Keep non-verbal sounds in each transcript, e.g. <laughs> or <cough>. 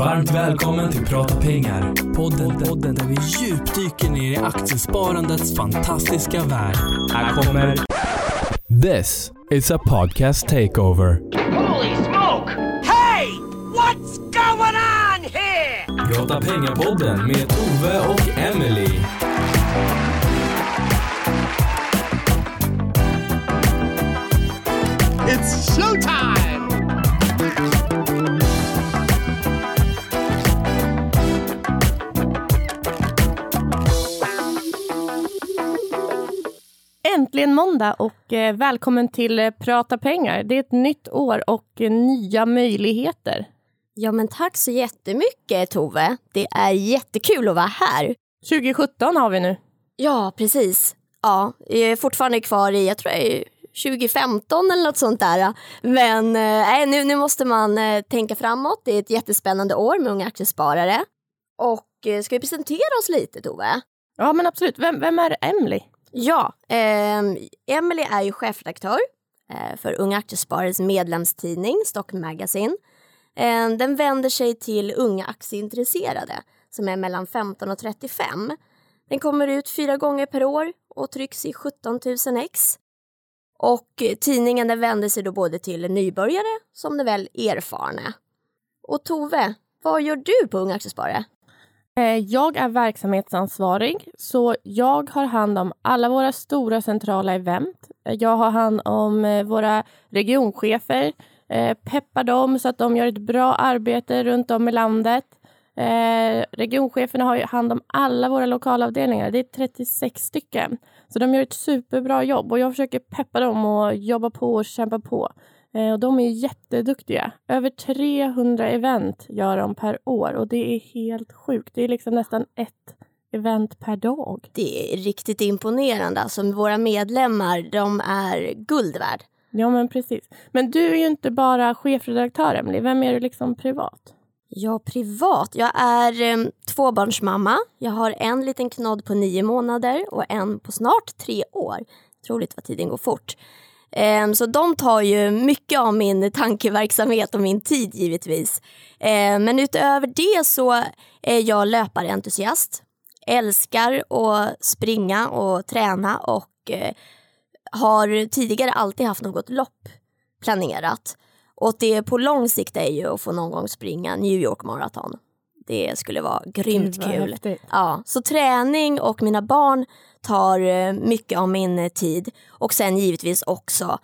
Varmt välkommen till Prata pengar. Podden, podden där vi djupdyker ner i aktiesparandets fantastiska värld. Här kommer... This is a podcast takeover. Holy smoke! Hey! What's going on here? Prata pengar-podden med Tove och Emily. It's showtime! Äntligen måndag och eh, välkommen till eh, Prata pengar. Det är ett nytt år och eh, nya möjligheter. Ja, men tack så jättemycket Tove. Det är jättekul att vara här. 2017 har vi nu. Ja, precis. Ja, jag är fortfarande kvar i, jag tror det är 2015 eller något sånt där. Men eh, nu, nu måste man eh, tänka framåt. Det är ett jättespännande år med unga aktiesparare. Och eh, ska vi presentera oss lite Tove? Ja, men absolut. Vem, vem är Emily? Ja, eh, Emily är ju chefredaktör eh, för Unga Aktiesparares medlemstidning Stock Magazine. Eh, den vänder sig till unga aktieintresserade som är mellan 15 och 35. Den kommer ut fyra gånger per år och trycks i 17 000 ex. Och tidningen den vänder sig då både till nybörjare som det väl erfarna. Och Tove, vad gör du på Unga Aktiesparare? Eh, jag är verksamhetsansvarig, så jag har hand om alla våra stora centrala event. Eh, jag har hand om eh, våra regionchefer, peppar dem så att de gör ett bra arbete runt om i landet. Regioncheferna har hand om alla våra lokalavdelningar. Det är 36 stycken. Så de gör ett superbra jobb och jag försöker peppa dem och jobba på och kämpa på. Eh, och de är jätteduktiga. Över 300 event gör de per år och det är helt sjukt. Det är liksom nästan ett event per dag. Det är riktigt imponerande. Alltså, våra medlemmar, de är guld värd. Ja, men precis. Men du är ju inte bara chefredaktör, Emily. Vem är du liksom privat? Ja, privat. Jag är eh, tvåbarnsmamma. Jag har en liten knodd på nio månader och en på snart tre år. Otroligt vad tiden går fort. Eh, så de tar ju mycket av min tankeverksamhet och min tid givetvis. Eh, men utöver det så är jag löparentusiast. Älskar att springa och träna och eh, har tidigare alltid haft något lopp planerat. Och det på lång sikt är ju att få någon gång springa New York Marathon. Det skulle vara grymt Gud, kul. häftigt. Ja, så träning och mina barn tar eh, mycket av min eh, tid. Och sen givetvis också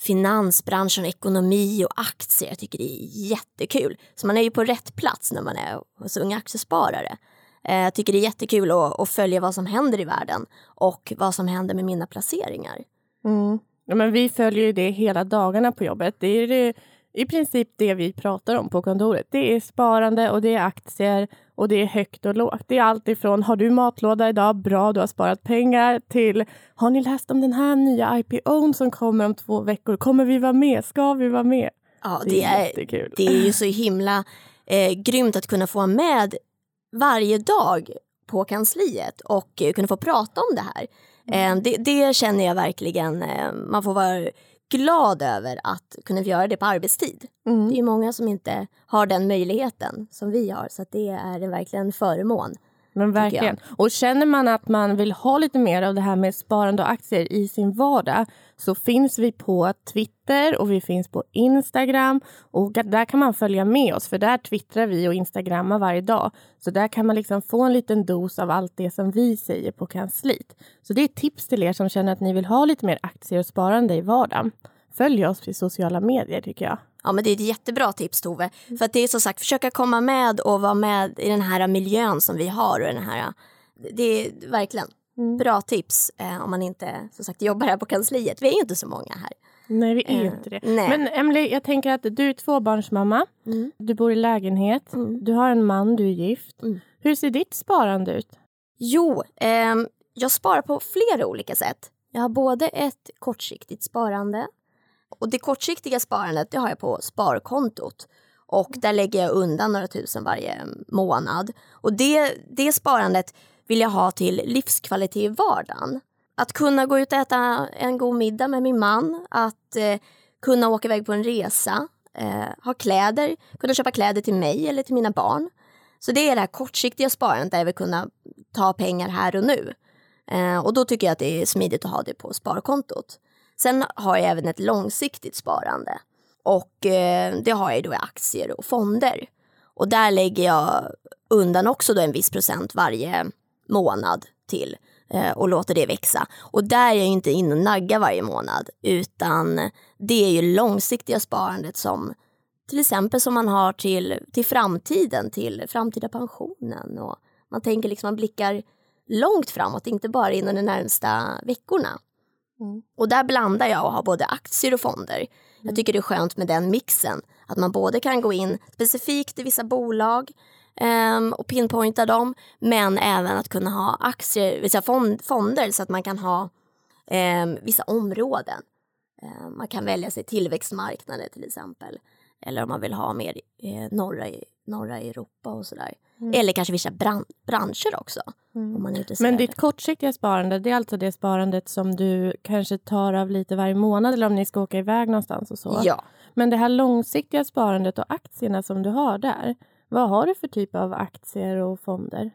finansbranschen, ekonomi och aktier. Jag tycker det är jättekul. Så man är ju på rätt plats när man är hos unga aktiesparare. Eh, jag tycker det är jättekul att, att följa vad som händer i världen och vad som händer med mina placeringar. Mm. Ja, men vi följer ju det hela dagarna på jobbet. Det är det, i princip det vi pratar om på kontoret. Det är sparande och det är aktier och det är högt och lågt. Det är allt ifrån har du matlåda idag, bra, du har sparat pengar, till har ni läst om den här nya IPOn som kommer om två veckor? Kommer vi vara med? Ska vi vara med? Ja, Det det är jättekul. det är ju så himla eh, grymt att kunna få vara med varje dag på kansliet och eh, kunna få prata om det här. Eh, det, det känner jag verkligen, eh, man får vara glad över att kunna göra det på arbetstid. Mm. Det är många som inte har den möjligheten som vi har så det är verkligen en förmån. Men verkligen. Och känner man att man vill ha lite mer av det här med sparande och aktier i sin vardag så finns vi på Twitter och vi finns på Instagram och där kan man följa med oss för där twittrar vi och instagrammar varje dag. Så där kan man liksom få en liten dos av allt det som vi säger på kansliet. Så det är tips till er som känner att ni vill ha lite mer aktier och sparande i vardagen. Följ oss på sociala medier tycker jag. Ja men det är ett jättebra tips Tove. För att det är som sagt, försöka komma med och vara med i den här miljön som vi har och den här, det är verkligen bra tips eh, om man inte som sagt jobbar här på kansliet. Vi är ju inte så många här. Nej, vi är ju Eh, inte det. nej. Men Emily, jag tänker att du är tvåbarnsmamma. Du bor i lägenhet. Mm. Du har en man, du är gift. Mm. Hur ser ditt sparande ut? Jo, ehm, jag sparar på flera olika sätt. Jag har både ett kortsiktigt sparande och det kortsiktiga sparandet det har jag på sparkontot. Och där lägger jag undan några tusen varje månad. Och det, det sparandet vill jag ha till livskvalitet i vardagen. Att kunna gå ut och äta en god middag med min man, att eh, kunna åka iväg på en resa, eh, ha kläder, kunna köpa kläder till mig eller till mina barn. Så det är det här kortsiktiga sparandet där jag vill kunna ta pengar här och nu. Eh, och då tycker jag att det är smidigt att ha det på sparkontot. Sen har jag även ett långsiktigt sparande. Och eh, det har jag då i aktier och fonder. Och där lägger jag undan också då en viss procent varje månad till eh, och låter det växa. Och där är jag inte inne och naggar varje månad utan det är ju långsiktiga sparandet som till exempel som man har till, till framtiden, till framtida pensionen. Och man tänker liksom, man blickar långt framåt, inte bara inom de närmsta veckorna. Mm. Och där blandar jag och har både aktier och fonder. Jag tycker det är skönt med den mixen. Att man både kan gå in specifikt i vissa bolag ehm, och pinpointa dem, men även att kunna ha aktier, vissa fond, fonder så att man kan ha ehm, vissa områden. Ehm, man kan välja sig tillväxtmarknader till exempel. Eller om man vill ha mer eh, norra, norra Europa och sådär. Eller kanske vissa bran- branscher också. Om man är intresserad. Men ditt kortsiktiga sparande, det är alltså det sparandet som du kanske tar av lite varje månad eller om ni ska åka iväg någonstans och så. Ja. Men det här långsiktiga sparandet och aktierna som du har där, vad har du för typ av aktier och fonder?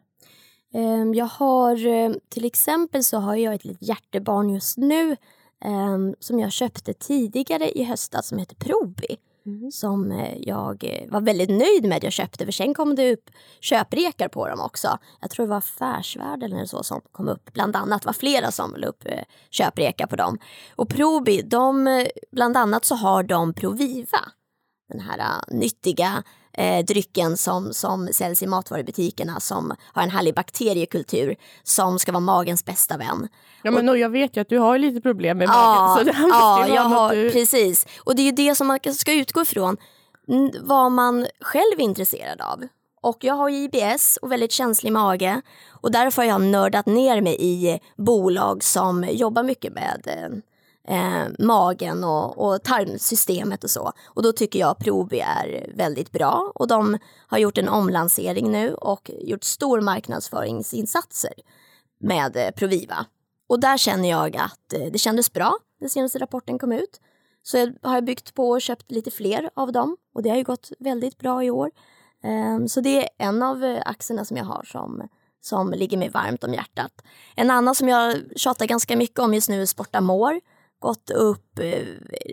Ehm, Jag har eh, till exempel så har jag ett litet hjärtebarn just nu ehm, som jag köpte tidigare i höstas som heter Probi. Mm. Som eh, jag eh, var väldigt nöjd med att jag köpte för sen kom det upp köprekar på dem också. Jag tror det var Affärsvärlden eller så som kom upp. Bland annat var flera som la upp eh, köprekar på dem. Och Probi, de, bland annat så har de Proviva den här äh, nyttiga eh, drycken som, som säljs i matvarubutikerna som har en härlig bakteriekultur som ska vara magens bästa vän. Ja, men och jag vet ju att du har lite problem med Ja, magen. Så det ja jag har, du... precis. Och det är ju det som man ska utgå ifrån. Vad man själv är intresserad av. Och jag har IBS och väldigt känslig mage. Och därför har jag nördat ner mig i bolag som jobbar mycket med eh, magen och, och tarmsystemet och så. Och då tycker jag Probi är väldigt bra. Och de har gjort en omlansering nu och gjort stor marknadsföringsinsatser med eh, Proviva. Och där känner jag att eh, det kändes bra. Den senaste rapporten kom ut. Så jag har jag byggt på och köpt lite fler av dem. Och det har ju gått väldigt bra i år. Ehm, så det är en av eh, aktierna som jag har som, som ligger mig varmt om hjärtat. En annan som jag tjatar ganska mycket om just nu är Sportamore. Gått upp eh,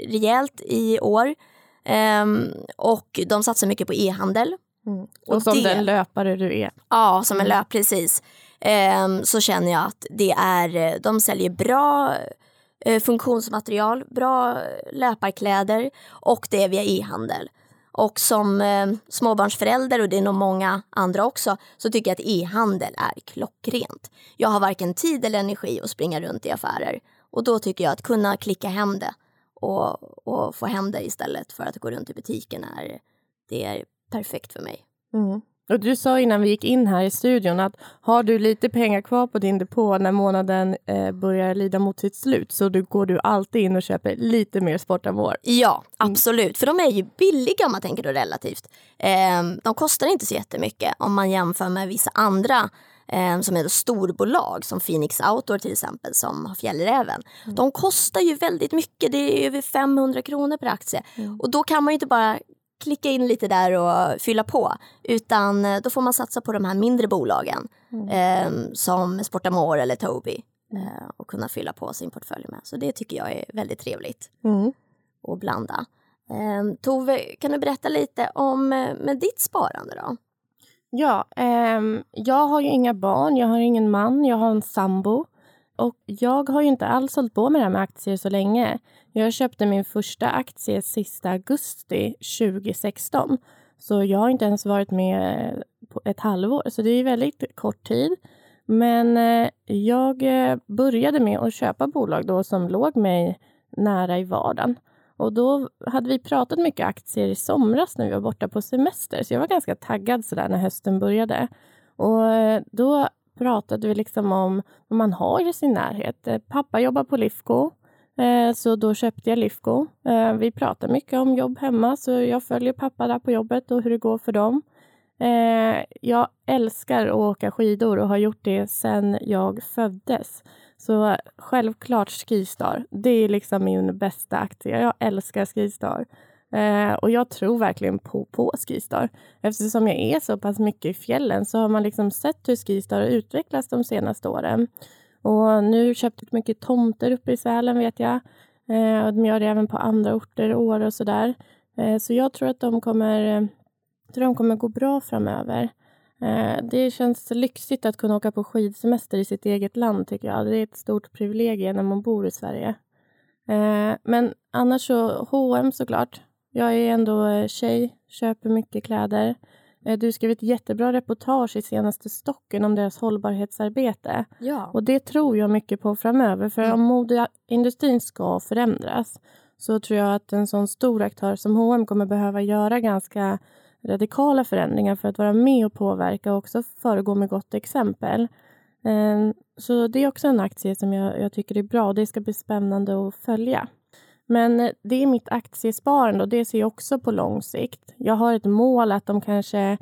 rejält i år. Ehm, och de satsar mycket på e-handel. Och som det- den löpare du är. Ja, som en löp, precis. Ehm, så känner jag att det är, eh, de säljer bra eh, funktionsmaterial, bra löparkläder och det är via e-handel. Och som eh, småbarnsförälder, och det är nog många andra också, så tycker jag att e-handel är klockrent. Jag har varken tid eller energi att springa runt i affärer. Och då tycker jag att kunna klicka hem det och, och få hem det istället för att gå runt i butiken är, det är perfekt för mig. Mm. Och du sa innan vi gick in här i studion att har du lite pengar kvar på din depå när månaden eh, börjar lida mot sitt slut så du, går du alltid in och köper lite mer Sportamore. Ja, absolut. För de är ju billiga om man tänker då relativt. Ehm, de kostar inte så jättemycket om man jämför med vissa andra som är storbolag som Phoenix Outdoor till exempel som har Fjällräven. De kostar ju väldigt mycket. Det är över 500 kronor per aktie. Och då kan man ju inte bara klicka in lite där och fylla på. Utan eh, då får man satsa på de här mindre bolagen ehm, som Sportamore eller Tobii eh, och kunna fylla på sin portfölj med. Så det tycker jag är väldigt trevligt Mm. och blanda. Eh, Tove, kan du berätta lite om eh, med ditt sparande då? Ja, Ehm, jag har ju inga barn, jag har ingen man, jag har en sambo. Och jag har ju inte alls hållit på med det här med aktier så länge. Jag köpte min första aktie sista augusti 2016. Så jag har inte ens varit med på ett halvår, så det är väldigt kort tid. Men eh, jag eh, började med att köpa bolag då som låg mig nära i vardagen. Och då hade vi pratat mycket aktier i somras när vi var borta på semester. Så jag var ganska taggad sådär när hösten började. Och eh, då pratade vi liksom om vad man har i sin närhet. Eh, pappa jobbar på Lifco. Eh, så då köpte jag Lifco. Vi pratar mycket om jobb hemma så jag följer pappa där på jobbet och hur det går för dem. Jag älskar att åka skidor och har gjort det sedan jag föddes. Så självklart Skistar. Det är liksom min bästa aktie. Jag älskar Skistar. Eh, och jag tror verkligen på, på Skistar. Eftersom jag är så pass mycket i fjällen så har man liksom sett hur Skistar har utvecklats de senaste åren. Och nu köpt mycket tomter uppe i Sälen vet jag. Eh, och de gör det även på andra orter, Åre och sådär. Eh, så jag tror att de kommer, eh, tror de kommer gå bra framöver. Eh, det känns lyxigt att kunna åka på skidsemester i sitt eget land tycker jag. Det är ett stort privilegium när man bor i Sverige. Eh, men annars så H&M såklart. Jag är ändå eh, tjej, köper mycket kläder. Du skrev ett jättebra reportage i senaste Stocken om deras hållbarhetsarbete. Ja. Och det tror jag mycket på framöver. För om modeindustrin ska förändras så tror jag att en sån stor aktör som H&M kommer behöva göra ganska radikala förändringar för att vara med och påverka och också föregå med gott exempel. Ehm, så det är också en aktie som jag, jag tycker är bra och det ska bli spännande att följa. Men eh, det är mitt aktiesparande och det ser jag också på lång sikt. Jag har ett mål att om kanske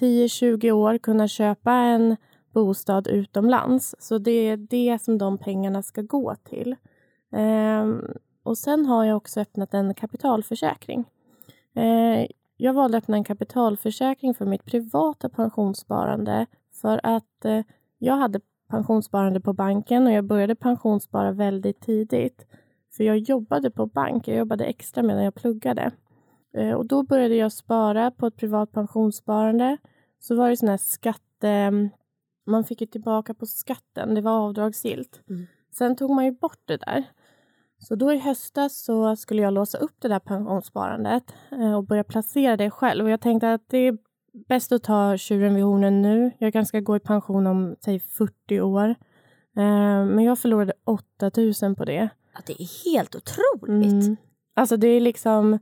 10-20 år kunna köpa en bostad utomlands. Så det är det som de pengarna ska gå till. Ehm, och sen har jag också öppnat en kapitalförsäkring. Ehm, jag valde att öppna en kapitalförsäkring för mitt privata pensionssparande för att eh, jag hade pensionssparande på banken och jag började pensionsspara väldigt tidigt. För jag jobbade på bank, jag jobbade extra medan jag pluggade. Eh, och då började jag spara på ett privat pensionssparande. Så var det sån här skatte... Man fick ju tillbaka på skatten, det var avdragsgillt. Mm. Sen tog man ju bort det där. Så då i höstas så skulle jag låsa upp det där pensionssparandet eh, och börja placera det själv. Och jag tänkte att det är bäst att ta tjuren vid hornen nu. Jag kanske ska gå i pension om, säg 40 år. Eh, men jag förlorade 8000 på det. Ja, det är helt otroligt. Mm. Alltså det är liksom,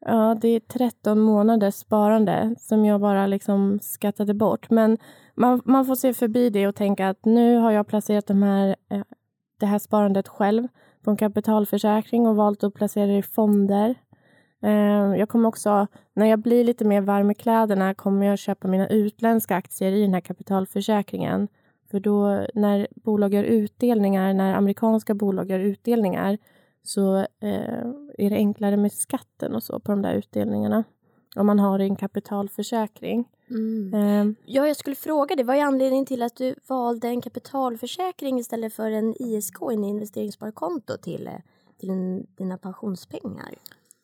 ja det är 13 månaders sparande som jag bara liksom skattade bort. Men man, man får se förbi det och tänka att nu har jag placerat de här, eh, det här sparandet själv på en kapitalförsäkring och valt att placera det i fonder. Eh, jag kommer också, när jag blir lite mer varm i kläderna, kommer jag köpa mina utländska aktier i den här kapitalförsäkringen. För då när bolag gör utdelningar, när amerikanska bolag gör utdelningar, så eh, är det enklare med skatten och så på de där utdelningarna. Om man har en kapitalförsäkring. Mm. Eh, Ja, jag skulle fråga dig, vad är anledningen till att du valde en kapitalförsäkring istället för en ISK, en investeringssparkonto, till, eh, till en, dina pensionspengar?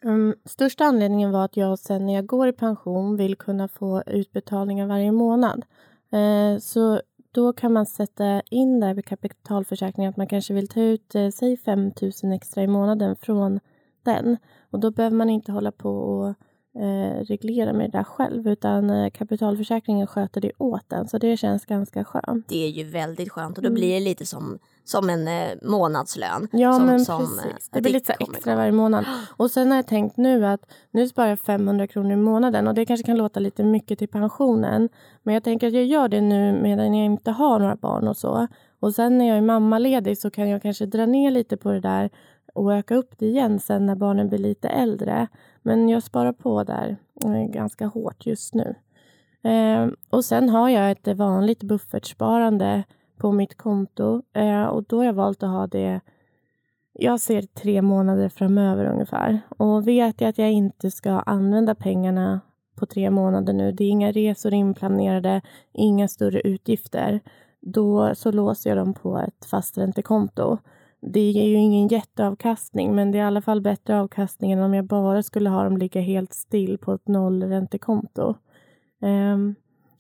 Um, största anledningen var att jag sen när jag går i pension vill kunna få utbetalningar varje månad. Eh, så då kan man sätta in där vid kapitalförsäkringen att man kanske vill ta ut, eh, säg 5 000 extra i månaden från den. Och då behöver man inte hålla på och reglera med det där själv utan eh, kapitalförsäkringen sköter det åt en. Så det känns ganska skönt. Det är ju väldigt skönt och då Mm. blir det lite som, som en eh, månadslön. Ja, som, men som, eh, precis. Det blir lite extra varje månad. <gasps> Och sen har jag tänkt nu att nu sparar jag 500 kronor i månaden och det kanske kan låta lite mycket till pensionen. Men jag tänker att jag gör det nu medan jag inte har några barn och så. Och sen när jag är mammaledig så kan jag kanske dra ner lite på det där och öka upp det igen sen när barnen blir lite äldre. Men jag sparar på där eh, ganska hårt just nu. Eh, och sen har jag ett vanligt buffertsparande på mitt konto eh, och då har jag valt att ha det jag ser tre månader framöver ungefär. Och vet jag att jag inte ska använda pengarna på tre månader nu, det är inga resor inplanerade, inga större utgifter, då så låser jag dem på ett fasträntekonto. Det ger ju ingen jätteavkastning, men det är i alla fall bättre avkastning än om jag bara skulle ha dem ligga helt still på ett nollräntekonto. Um,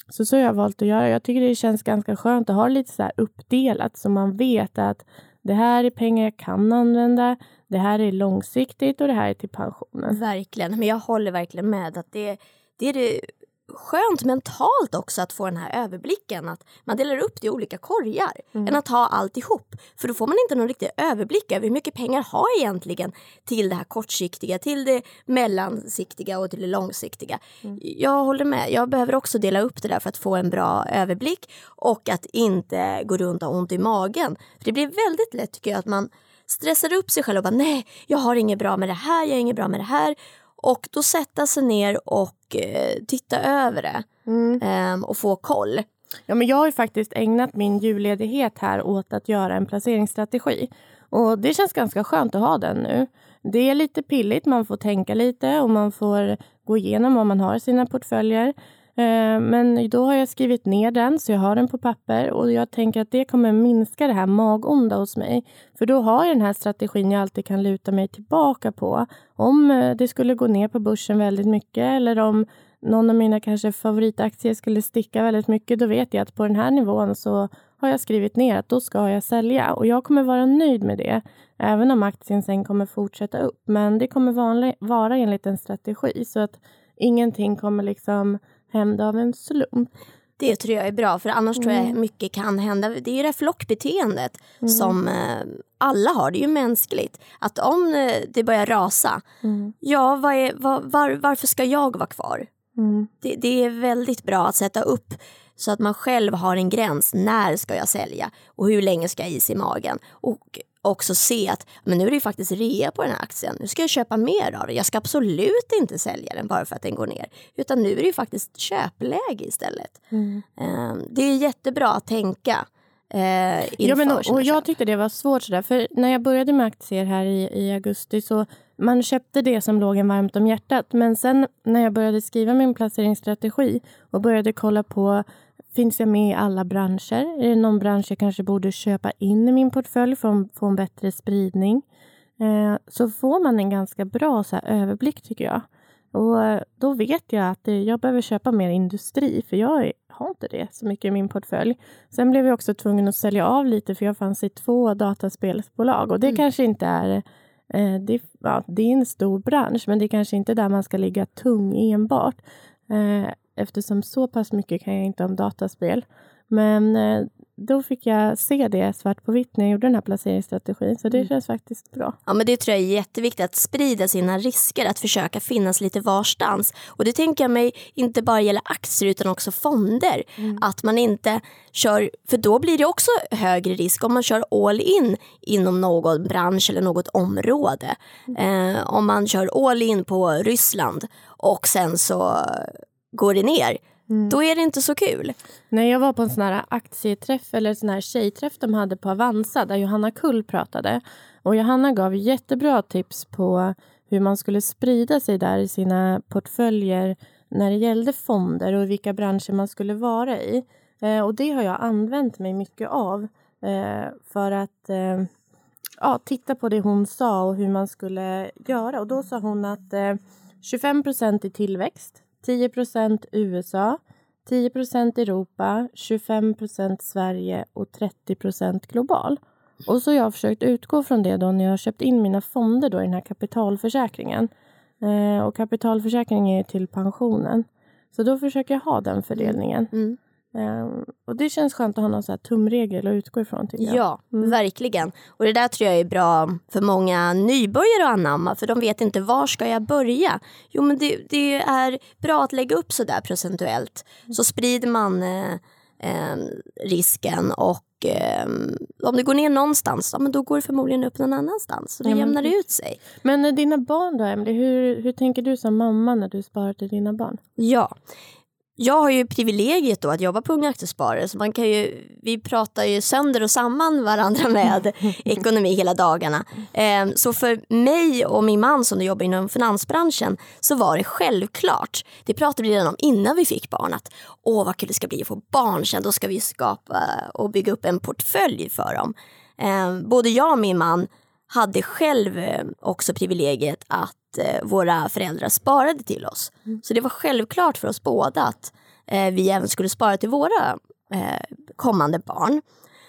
så så har jag valt att göra. Jag tycker det känns ganska skönt att ha det lite så här uppdelat så man vet att det här är pengar jag kan använda, det här är långsiktigt och det här är till pensionen. Verkligen, men jag håller verkligen med att det, det är det skönt mentalt också att få den här överblicken. Att man delar upp det i olika korgar Mm. än att ha alltihop. För då får man inte någon riktig överblick över hur mycket pengar har jag egentligen till det här kortsiktiga, till det mellansiktiga och till det långsiktiga. Mm. Jag håller med. Jag behöver också dela upp det där för att få en bra överblick och att inte gå runt och ha ont i magen. För det blir väldigt lätt tycker jag att man stressar upp sig själv och bara nej, jag har inget bra med det här, jag har inget bra med det här. Och då sätta sig ner och eh, titta över det Mm. ehm, och få koll. Ja, men jag har ju faktiskt ägnat min julledighet här åt att göra en placeringsstrategi. Och det känns ganska skönt att ha den nu. det är lite pilligt, man får tänka lite och man får gå igenom vad man har i sina portföljer. Eh, men då har jag skrivit ner den, så jag har den på papper och jag tänker att det kommer minska det här magonda hos mig. För då har jag den här strategin jag alltid kan luta mig tillbaka på. Om eh, det skulle gå ner på börsen väldigt mycket eller om någon av mina kanske favoritaktier skulle sticka väldigt mycket, då vet jag att på den här nivån så har jag skrivit ner att då ska jag sälja och jag kommer vara nöjd med det. Även om aktien sen kommer fortsätta upp. Men det kommer vanlig, vara enligt en strategi så att ingenting kommer liksom hända av en slump. Det tror jag är bra för annars tror Mm. jag mycket kan hända. Det är ju det här flockbeteendet som eh, alla har, det är ju mänskligt. Att om eh, det börjar rasa, Mm. ja vad är, vad, var, varför ska jag vara kvar? Mm. Det, det är väldigt bra att sätta upp så att man själv har en gräns. När ska jag sälja och hur länge ska jag ha is i magen? Och också se att men nu är det ju faktiskt rea på den här aktien. Nu ska jag köpa mer av den. Jag ska absolut inte sälja den bara för att den går ner. Utan nu är det ju faktiskt köpläge istället. Mm. Eh, Det är jättebra att tänka eh, Ja, men, och, och jag köp. tyckte det var svårt sådär, för när jag började med aktier här i, i augusti så man köpte det som låg en varmt om hjärtat. Men sen när jag började skriva min placeringsstrategi och började kolla på Finns jag med i alla branscher? Är det någon bransch jag kanske borde köpa in i min portfölj för att få en bättre spridning? Eh, så får man en ganska bra så här, överblick tycker jag. Och eh, då vet jag att eh, jag behöver köpa mer industri för jag har inte det så mycket i min portfölj. Sen blev jag också tvungen att sälja av lite för jag fanns i två dataspelsbolag och det Mm. kanske inte är eh, det, ja, det är en stor bransch men det är kanske inte där man ska ligga tung enbart. Eh, eftersom så pass mycket kan jag inte om dataspel. Men eh, då fick jag se det svart på vitt när jag gjorde den här placeringsstrategin så det Mm. känns faktiskt bra. Ja, men det tror jag är jätteviktigt, att sprida sina risker, att försöka finnas lite varstans. Och det tänker jag mig inte bara gäller aktier utan också fonder. Att man inte kör, för då blir det också högre risk om man kör all in inom någon bransch eller något område. Eh, om man kör all in på Ryssland och sen så går det ner, då är det inte så kul. När jag var på en sån här aktieträff eller sån här tjejträff de hade på Avanza där Johanna Kull pratade. Och Johanna gav jättebra tips på hur man skulle sprida sig där i sina portföljer när det gällde fonder och vilka branscher man skulle vara i. Eh, och det har jag använt mig mycket av eh, för att eh, ja, titta på det hon sa och hur man skulle göra. Och då sa hon att eh, 25% i tillväxt, 10% USA, 10% Europa, 25% Sverige och 30% global. Och så har jag försökt utgå från det då när jag har köpt in mina fonder då i den här kapitalförsäkringen. Eh, och kapitalförsäkring är ju till pensionen. Så då försöker jag ha den fördelningen. Mm. Eh, och det känns skönt att ha någon så här tumregel att utgå ifrån tycker. Ja, verkligen. Och det där tror jag är bra för många nybörjare att anamma för de vet inte var ska jag börja. Jo men det, det är bra att lägga upp sådär procentuellt så sprider man eh, eh, risken och eh, om det går ner någonstans ja, men då går det förmodligen upp någon annanstans så det Ja, jämnar det ut sig. Men eh, dina barn då, Emily, hur, hur tänker du som mamma när du sparar till dina barn? Ja. Jag har ju privilegiet då att jobba på Unga Aktiesparare så man kan ju, vi pratar ju sönder och samman varandra med <laughs> ekonomi hela dagarna. Ehm, Så för mig och min man som jobbar inom finansbranschen så var det självklart, det pratade vi redan om innan vi fick barn, att åh vad kul det ska bli att få barn sen, då ska vi skapa och bygga upp en portfölj för dem. Ehm, Både jag och min man hade själv eh, också privilegiet att våra föräldrar sparade till oss. Så det var självklart för oss båda att eh, vi även skulle spara till våra eh, kommande barn.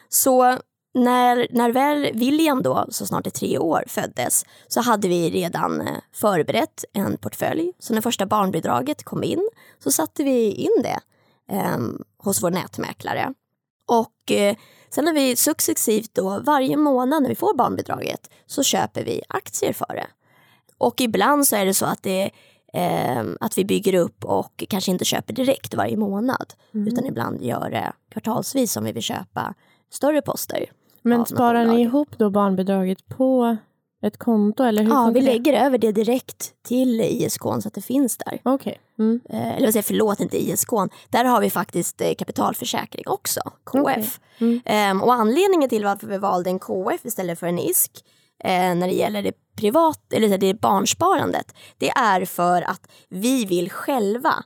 Så när, när väl William då, så snart är tre år, föddes så hade vi redan eh, förberett en portfölj. Så när första barnbidraget kom in så satte vi in det eh, hos vår nätmäklare. Och eh, sen har vi successivt då varje månad när vi får barnbidraget så köper vi aktier för det. Och ibland så är det så att, det, eh, att vi bygger upp och kanske inte köper direkt varje månad. Utan ibland gör det kvartalsvis om vi vill köpa större poster. Men sparar ni ihop då barnbidraget på ett konto? Eller hur Ja, vi det? lägger över det direkt till ISK så att det finns där. Okej. Mm. Eh, eller vad säger förlåt, inte ISK. Där har vi faktiskt eh, kapitalförsäkring också, KF. Okej. Mm. Ehm, och anledningen till varför vi valde en KF istället för en ISK eh, när det gäller det privat, eller det barnsparandet, det är för att vi vill själva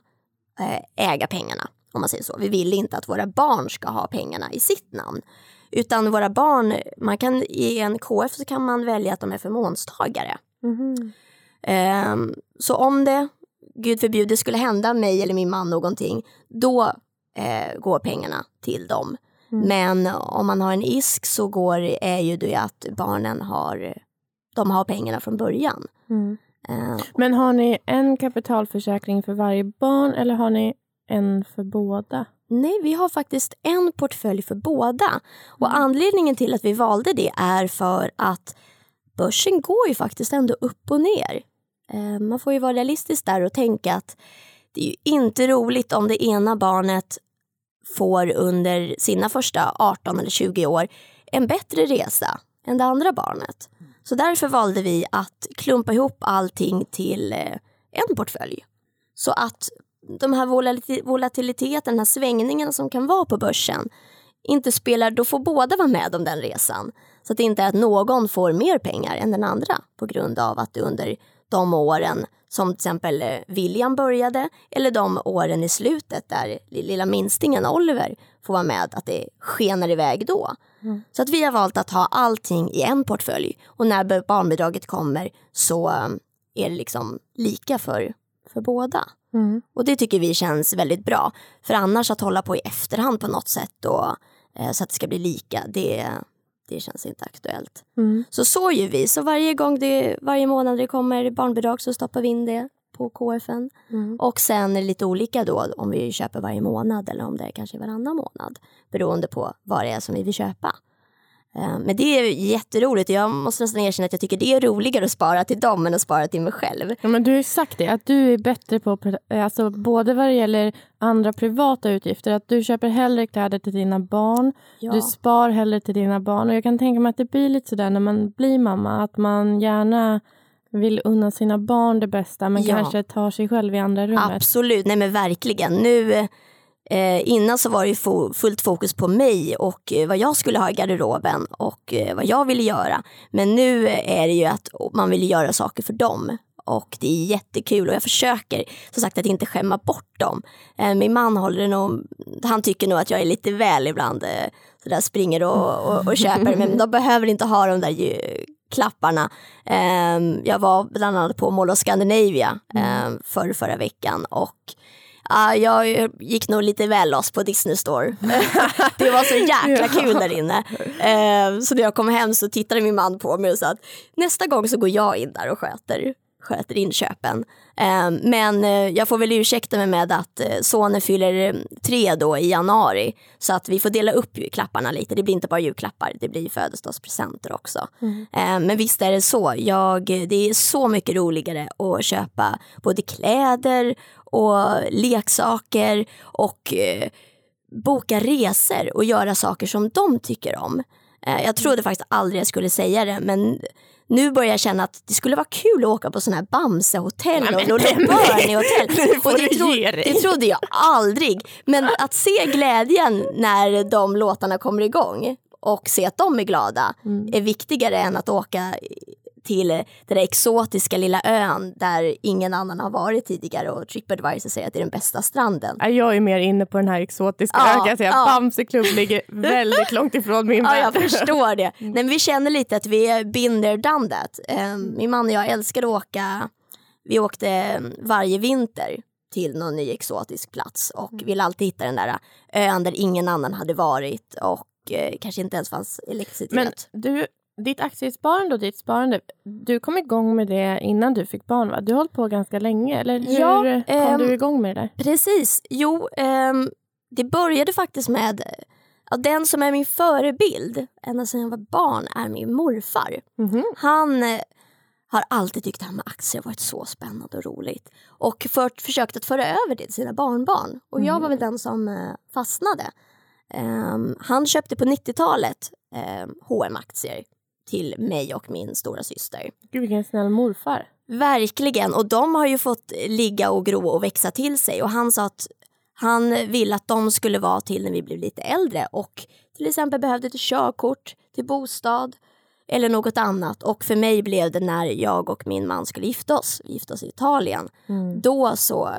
eh, äga pengarna. Om man säger så. Vi vill inte att våra barn ska ha pengarna i sitt namn. Utan våra barn, man kan, i en KF så kan man välja att de är förmånstagare. Ehm, så om det, gud förbjude, skulle hända mig eller min man någonting, då eh, går pengarna till dem. Men om man har en ISK så går, är ju det att barnen har, de har pengarna från början. Eh, Men har ni en kapitalförsäkring för varje barn eller har ni en för båda? Nej, vi har faktiskt en portfölj för båda. Och anledningen till att vi valde det är för att börsen går ju faktiskt ändå upp och ner. Eh, Man får ju vara realistisk där och tänka att det är ju inte roligt om det ena barnet får under sina första 18 eller 20 år en bättre resa än det andra barnet. Så därför valde vi att klumpa ihop allting till eh, en portfölj. Så att de här volatiliteten, den här svängningarna som kan vara på börsen inte spelar, då får båda vara med om den resan. Så att det inte är att någon får mer pengar än den andra på grund av att under de åren som till exempel eh, William började eller de åren i slutet där lilla minstingen Oliver får vara med, att det skenar iväg då. Så att vi har valt att ha allting i en portfölj och när barnbidraget kommer så eh, är det liksom lika för, för båda. Och det tycker vi känns väldigt bra. För annars att hålla på i efterhand på något sätt och, eh, så att det ska bli lika, det, det känns inte aktuellt. Så så gör vi. Så varje gång det, varje månad det kommer barnbidrag så stoppar vi in det på KFN. Och sen är det lite olika då om vi köper varje månad eller om det är kanske varannan månad. Beroende på vad det är som vi vill köpa. Eh, Men det är jätteroligt. Jag måste nästan erkänna att jag tycker det är roligare att spara till dem än att spara till mig själv. Ja, men du har ju sagt det, att du är bättre på, alltså, både vad det gäller andra privata utgifter, att du köper hellre kläder till dina barn, Ja. du spar hellre till dina barn. Och jag kan tänka mig att det blir lite sådär när man blir mamma, att man gärna vill unna sina barn det bästa, men Ja. kanske tar sig själv i andra rummet. Absolut, nej men verkligen. Nu, eh, innan så var det fo- fullt fokus på mig och eh, vad jag skulle ha i garderoben och eh, vad jag ville göra. Men nu är det ju att man vill göra saker för dem. Och det är jättekul och jag försöker som sagt att inte skämma bort dem. Eh, min man håller nog, han tycker nog att jag är lite väl ibland eh, sådär springer och, och, och <laughs> köper men de behöver inte ha de där klapparna. Eh, jag var bland annat på Mall of Scandinavia eh, för förra veckan och Ja, jag gick nog lite väl loss på Disney Store. <laughs> det var så jäkla kul där inne. Eh, så när jag kom hem så tittade min man på mig och sa att nästa gång så går jag in där och sköter, sköter inköpen. Eh, men eh, jag får väl ursäkta mig med att eh, sonen fyller eh, tre då i januari. Så att vi får dela upp klapparna lite. Det blir inte bara julklappar, det blir födelsedagspresenter också. Eh, men visst är det så. Jag, det är så mycket roligare att köpa både kläder och leksaker och boka resor och göra saker som de tycker om. Jag trodde faktiskt aldrig jag skulle säga det men nu börjar jag känna att det skulle vara kul att åka på sådana här Bamse-hotell och Lola Bernie-hotell. <laughs> Och det, tro, det trodde jag aldrig. Men <laughs> att se glädjen när de låtarna kommer igång och se att de är glada är viktigare än att åka till den där exotiska lilla ön där ingen annan har varit tidigare och Tripadvisor säger att det är den bästa stranden. Ja, Jag är mer inne på den här exotiska Ja, ön kan jag säga. ja. Bamseklubb ligger <laughs> väldigt långt ifrån min Ja, jag värld. förstår det. Nej, men vi känner lite att vi är there, done that. Um, min man och jag älskar att åka. Vi åkte mm, varje vinter till någon ny exotisk plats och vill alltid hitta den där ön där ingen annan hade varit och eh, kanske inte ens fanns elektricitet. Men du, ditt aktiesparande och ditt sparande, du kom igång med det innan du fick barn va? Du har hållit på ganska länge, eller hur Ja, kom ehm, du igång med det där? Precis. Jo, ehm, det började faktiskt med ja, den som är min förebild ända sedan jag var barn är min morfar. Mhm. Han eh, har alltid tyckt det här med aktier varit så spännande och roligt och fört, försökt att föra över det till sina barnbarn. Och jag var väl den som eh, fastnade. Ehm, han köpte på 90-talet um, hm aktier till mig och min stora syster. Gud vilken snäll morfar. Verkligen, och de har ju fått ligga och gro och växa till sig och han sa att han ville att de skulle vara till när vi blev lite äldre och till exempel behövde ett körkort till bostad eller något annat. Och för mig blev det när jag och min man skulle gifta oss, gifta oss i Italien. Då så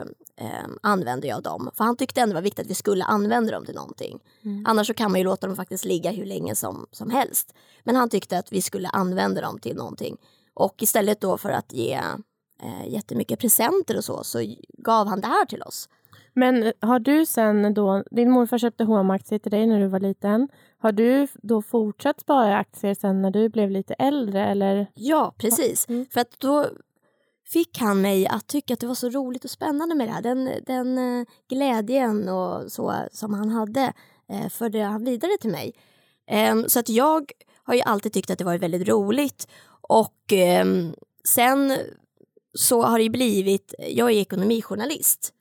eh, använde jag dem. För han tyckte ändå det var viktigt att vi skulle använda dem till någonting. Annars så kan man ju låta dem faktiskt ligga hur länge som, som helst. Men han tyckte att vi skulle använda dem till någonting. Och istället då för att ge eh, jättemycket presenter och så, så gav han det här till oss. Men har du sen då, din morfar köpte H&M-aktier till dig när du var liten. Har du då fortsatt spara aktier sen när du blev lite äldre eller? Ja, precis. Mm. För att då fick han mig att tycka att det var så roligt och spännande med det här. Den, den eh, glädjen och så som han hade eh, förde han vidare till mig. Ehm, så att jag har ju alltid tyckt att det varit väldigt roligt. Och ehm, sen så har det ju blivit, jag är ekonomijournalist.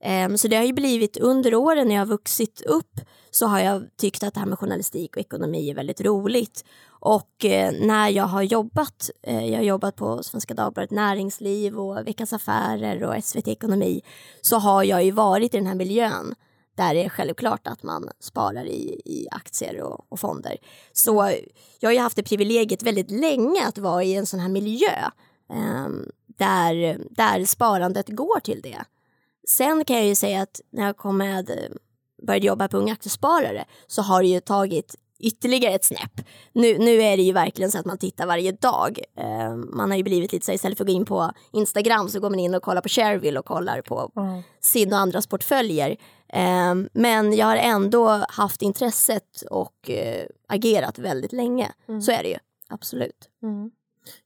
Ehm, så det har ju blivit under åren när jag har vuxit upp så har jag tyckt att det här med journalistik och ekonomi är väldigt roligt. Och eh, när jag har jobbat, eh, jag har jobbat på Svenska Dagbladet Näringsliv och Veckans Affärer och SVT Ekonomi, så har jag ju varit i den här miljön där det är självklart att man sparar i, i aktier och, och fonder. Så jag har ju haft det privilegiet väldigt länge att vara i en sån här miljö eh, där, där sparandet går till det. Sen kan jag ju säga att när jag kom med, eh, började jobba på Unga Aktiesparare så har det ju tagit ytterligare ett snäpp. Nu, nu är det ju verkligen så att man tittar varje dag. Eh, man har ju blivit lite så istället för att gå in på Instagram så går man in och kollar på Shareville och kollar på sin och andras portföljer. Eh, men jag har ändå haft intresset och eh, agerat väldigt länge. Så är det ju, absolut.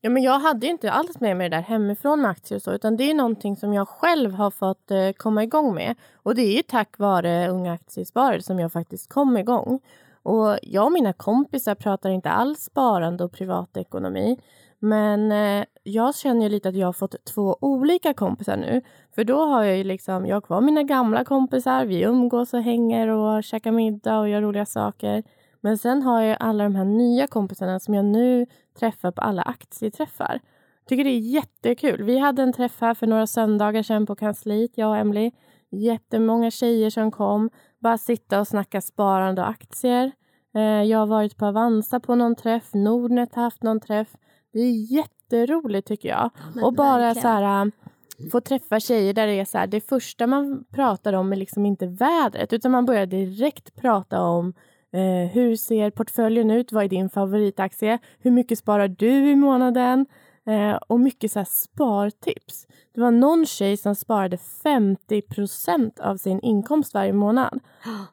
Ja, men jag hade ju inte alls med mig det där hemifrån med aktier och så, utan det är någonting som jag själv har fått eh, komma igång med. Och det är ju tack vare Unga Aktiesparare som jag faktiskt kom igång. Och jag och mina kompisar pratar inte alls sparande och privatekonomi. Men eh, jag känner ju lite att jag har fått två olika kompisar nu. För då har jag ju liksom, jag har kvar mina gamla kompisar, vi umgås och hänger och käkar middag och gör roliga saker. Men sen har jag alla de här nya kompisarna som jag nu träffar på alla aktieträffar. Tycker det är jättekul. Vi hade en träff här för några söndagar sedan på kansliet, jag och Emily. Jättemånga tjejer som kom. Bara sitta och snacka sparande och aktier. Eh, Jag har varit på Avanza på någon träff. Nordnet har haft någon träff. Det är jätteroligt tycker jag. men och bara verkligen. så här äh, få träffa tjejer där det är så här, det första man pratar om är liksom inte vädret utan man börjar direkt prata om eh, hur ser portföljen ut, vad är din favoritaktie, hur mycket sparar du i månaden eh, och mycket så här spartips. Det var någon tjej som sparade 50% av sin inkomst varje månad.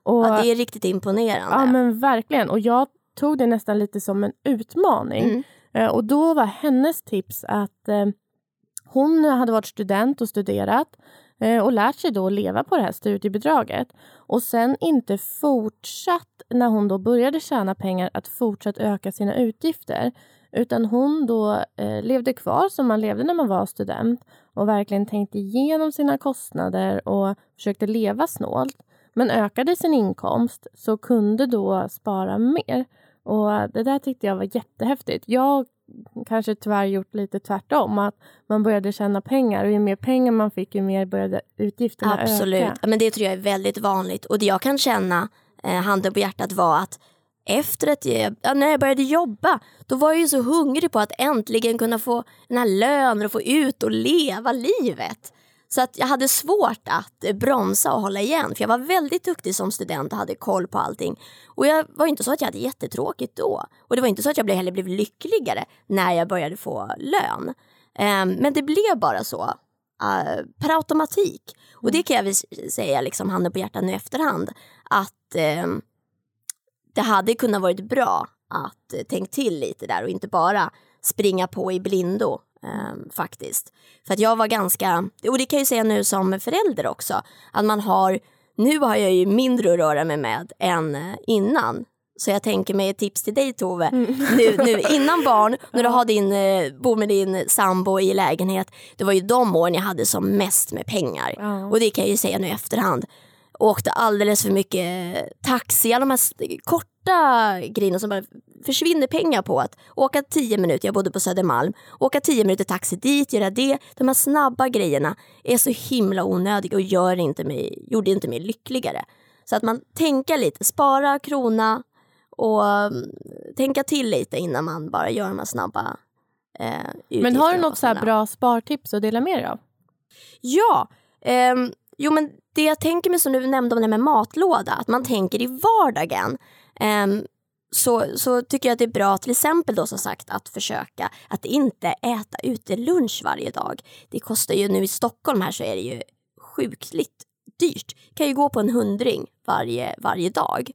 Och, Ja, det är riktigt imponerande. Ja men verkligen. Och jag tog det nästan lite som en utmaning. Mm. Eh, och då var hennes tips att eh, hon hade varit student och studerat eh, och lärt sig då att leva på det här studiebidraget. Och sen inte fortsatt, när hon då började tjäna pengar, att fortsatt öka sina utgifter. Utan hon då eh, levde kvar som man levde när man var student och verkligen tänkte igenom sina kostnader och försökte leva snålt. Men ökade sin inkomst så kunde då spara mer. Och det där tyckte jag var jättehäftigt. Jag kanske tyvärr gjort lite tvärtom. Att man började tjäna pengar och ju mer pengar man fick ju mer började utgifterna Absolut, öka. Absolut, men det tror jag är väldigt vanligt. Och det jag kan känna, eh, handen på hjärtat, var att efter att jag, när jag började jobba, då var jag ju så hungrig på att äntligen kunna få den här lönen och få ut och leva livet. Så att jag hade svårt att eh, bromsa och hålla igen. För jag var väldigt duktig som student och hade koll på allting. Och jag var inte så att jag hade jättetråkigt då. Och det var inte så att jag blev- heller blev lyckligare när jag började få lön. Ehm, men det blev bara så eh, per automatik. Och det kan jag väl säga, liksom, handen på hjärtat nu efterhand, att ehm, det hade kunnat varit bra att eh, tänkt till lite där och inte bara springa på i blindo ehm, faktiskt. För att jag var ganska, och det kan jag ju säga nu som förälder också, att man har, nu har jag ju mindre att röra mig med än eh, innan. Så jag tänker mig ett tips till dig Tove, nu, nu <laughs> innan barn, när du har din, eh, bor med din sambo i lägenhet, det var ju de åren jag hade som mest med pengar. Ja. Och det kan jag ju säga nu i efterhand. Åkte alldeles för mycket taxi, alla de här korta grejerna som bara försvinner pengar på. Att åka tio minuter, jag bodde på Södermalm, åka tio minuter taxi dit, göra det. De här snabba grejerna är så himla onödiga och gör inte mig, gjorde inte mig lyckligare. Så att man tänker lite, spara krona och um, tänka till lite innan man bara gör de här snabba eh, Men har du något så bra spartips att dela med dig av? Ja, ehm, jo men det jag tänker mig som du nämnde om det med matlåda, att man tänker i vardagen. ehm, så, så tycker jag att det är bra till exempel då som sagt att försöka att inte äta ute lunch varje dag. Det kostar ju nu i Stockholm här så är det ju sjukligt dyrt. Det kan ju gå på en hundring varje, varje dag.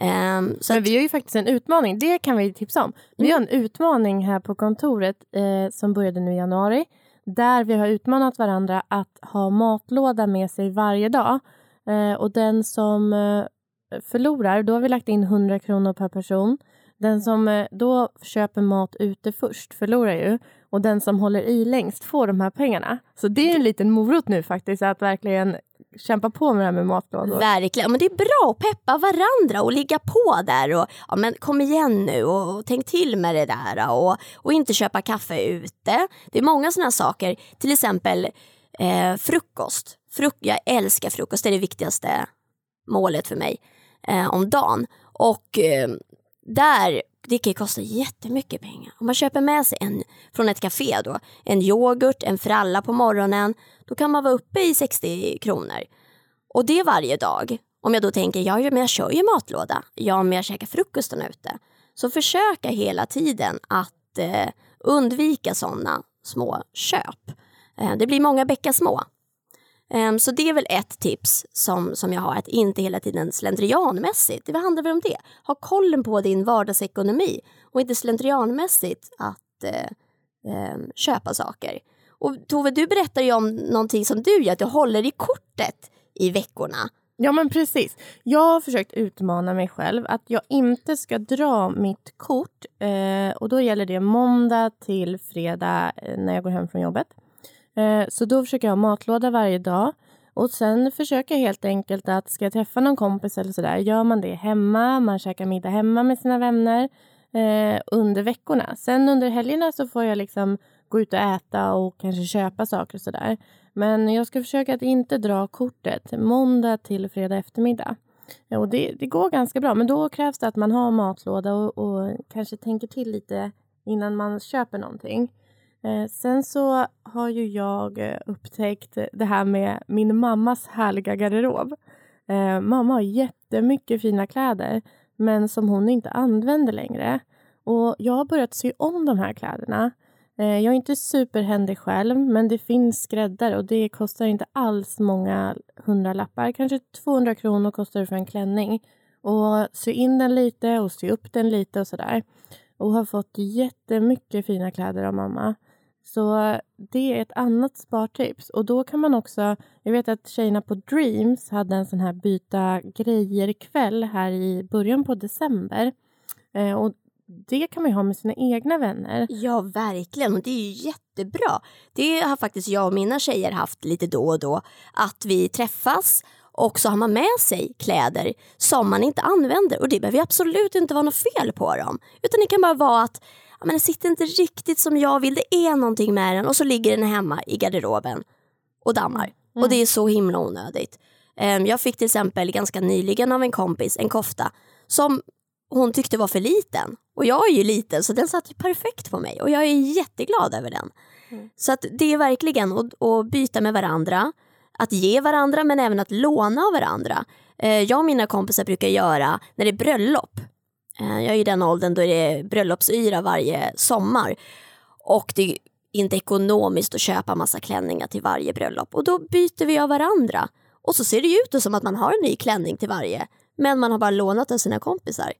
Ehm, så Men vi har ju faktiskt en utmaning, det kan vi tipsa om. Vi har en utmaning här på kontoret eh, som började nu i januari. Där vi har utmanat varandra att ha matlåda med sig varje dag. Eh, och den som eh, förlorar, då har vi lagt in 100 kronor per person. Den som eh, då köper mat ute först förlorar ju. Och den som håller i längst får de här pengarna. Så det är en liten morot nu faktiskt, att verkligen kämpa på med det här med matlådor. Verkligen, men det är bra att peppa varandra och ligga på där och ja, men kom igen nu och, och tänk till med det där och, och inte köpa kaffe ute. Det är många sådana saker, till exempel eh, frukost. Fruk jag älskar frukost, det är det viktigaste målet för mig eh, om dagen. Och eh, där, det kan ju kosta jättemycket pengar. Om man köper med sig en från ett café då, en yoghurt, en fralla på morgonen, då kan man vara uppe i 60 kronor. Och det varje dag. Om jag då tänker, ja men jag kör ju matlåda, ja men jag käkar frukosten ute. Så försöka hela tiden att eh, undvika sådana små köp. Eh, det blir många bäckar små. Ehm, så det är väl ett tips som, som jag har, att inte hela tiden slentrianmässigt, det handlar väl om det. Ha kollen på din vardagsekonomi och inte slentrianmässigt att eh, ehm, köpa saker. Och Tove, du berättar ju om någonting som du gör, att du håller i kortet i veckorna. Ja men precis. Jag har försökt utmana mig själv att jag inte ska dra mitt kort. Eh, och då gäller det måndag till fredag eh, när jag går hem från jobbet. Eh, så då försöker jag ha matlåda varje dag. Och sen försöker jag helt enkelt att ska jag träffa någon kompis eller sådär, gör man det hemma, man käkar middag hemma med sina vänner eh, under veckorna. Sen under helgerna så får jag liksom gå ut och äta och kanske köpa saker och sådär. Men jag ska försöka att inte dra kortet måndag till fredag eftermiddag. Ja, Och det, det går ganska bra, men då krävs det att man har matlåda och, och kanske tänker till lite innan man köper någonting. Eh, sen så har ju jag eh, upptäckt det här med min mammas härliga garderob. Eh, mamma har jättemycket fina kläder, men som hon inte använder längre. Och jag har börjat sy om de här kläderna. Eh, jag är inte superhändig själv, men det finns skräddare och det kostar inte alls många hundralappar. Kanske 200 kronor kostar det för en klänning. Och sy in den lite och sy upp den lite och sådär. Och har fått jättemycket fina kläder av mamma. Så det är ett annat spartips. Och då kan man också, jag vet att tjejerna på Dreams hade en sån här byta grejer-kväll här i början på december. Eh, och det kan man ju ha med sina egna vänner. Ja, verkligen. Och det är ju jättebra. Det har faktiskt jag och mina tjejer haft lite då och då. Att vi träffas och så har man med sig kläder som man inte använder. Och det behöver absolut inte vara något fel på dem. Utan det kan bara vara att ja, men den sitter inte riktigt som jag vill. Det är någonting med den och så ligger den hemma i garderoben och dammar. Och det är så himla onödigt. Ehm, Jag fick till exempel ganska nyligen av en kompis en kofta som hon tyckte var för liten. Och jag är ju liten så den satt ju perfekt på mig och jag är jätteglad över den. Så att det är verkligen att, att byta med varandra, att ge varandra men även att låna av varandra. Eh, Jag och mina kompisar brukar göra när det är bröllop. Eh, jag är i den åldern då det är bröllopsyra varje sommar. Och det är inte ekonomiskt att köpa massa klänningar till varje bröllop. Och då byter vi av varandra. Och så ser det ut som att man har en ny klänning till varje. Men man har bara lånat av sina kompisar.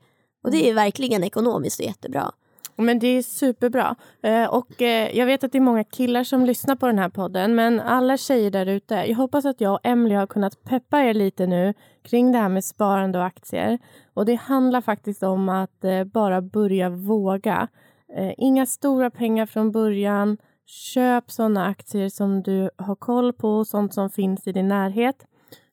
Och det är verkligen ekonomiskt och jättebra. Men det är superbra. Eh, och eh, jag vet att det är många killar som lyssnar på den här podden, men alla tjejer där ute, jag hoppas att jag och Emily har kunnat peppa er lite nu kring det här med sparande och aktier. Och det handlar faktiskt om att eh, bara börja våga. Inga stora pengar från början. Köp sådana aktier som du har koll på, sånt som finns i din närhet.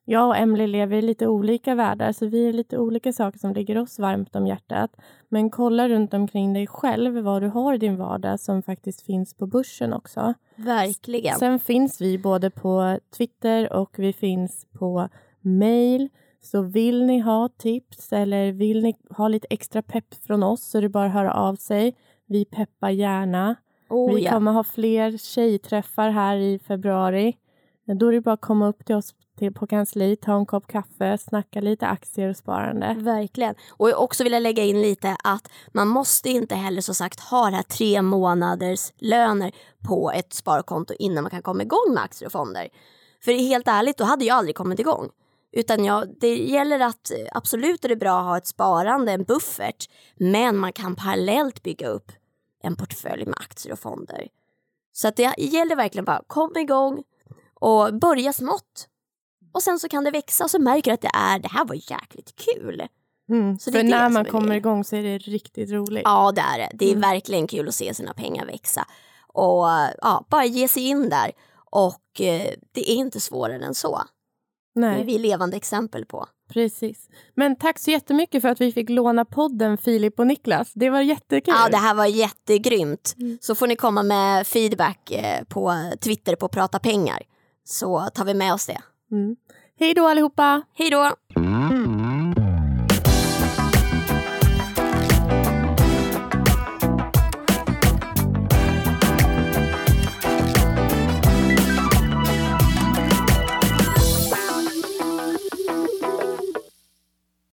Jag och Emily lever i lite olika världar, så vi är lite olika saker som ligger oss varmt om hjärtat. Men kolla runt omkring dig själv vad du har i din vardag som faktiskt finns på börsen också. Verkligen. Sen finns vi både på Twitter och vi finns på mail. Så vill ni ha tips eller vill ni ha lite extra pepp från oss så är det bara att höra av sig. Vi peppar gärna. Oh, vi ja. kommer ha fler tjejträffar här i februari. Då är det bara att komma upp till oss till, på kansliet, ta en kopp kaffe, snacka lite aktier och sparande. Verkligen. Och jag också vilja lägga in lite att man måste inte heller som sagt ha det här tre månaders löner på ett sparkonto innan man kan komma igång med aktier och fonder. För helt ärligt, då hade jag aldrig kommit igång. Utan ja, det gäller att eh, absolut är det bra att ha ett sparande, en buffert, men man kan parallellt bygga upp en portfölj med aktier och fonder. Så att det gäller verkligen bara kom igång och börja smått. Och sen så kan det växa och så märker du att det är det här var jäkligt kul. Mm. Så det För det när man kommer grejen. igång så är det riktigt roligt. Ja, det är det. Det är Mm. verkligen kul att se sina pengar växa. Och ja, bara ge sig in där. Och eh, det är inte svårare än så. Det är Nej, vi levande exempel på. precis. Men tack så jättemycket för att vi fick låna podden Filip och Niklas. Det var jättekul. Ja, det här var jättegrymt. Mm. Så får ni komma med feedback eh, på Twitter på Prata pengar. Så tar vi med oss det. Mm. Hej då allihopa! Hej då!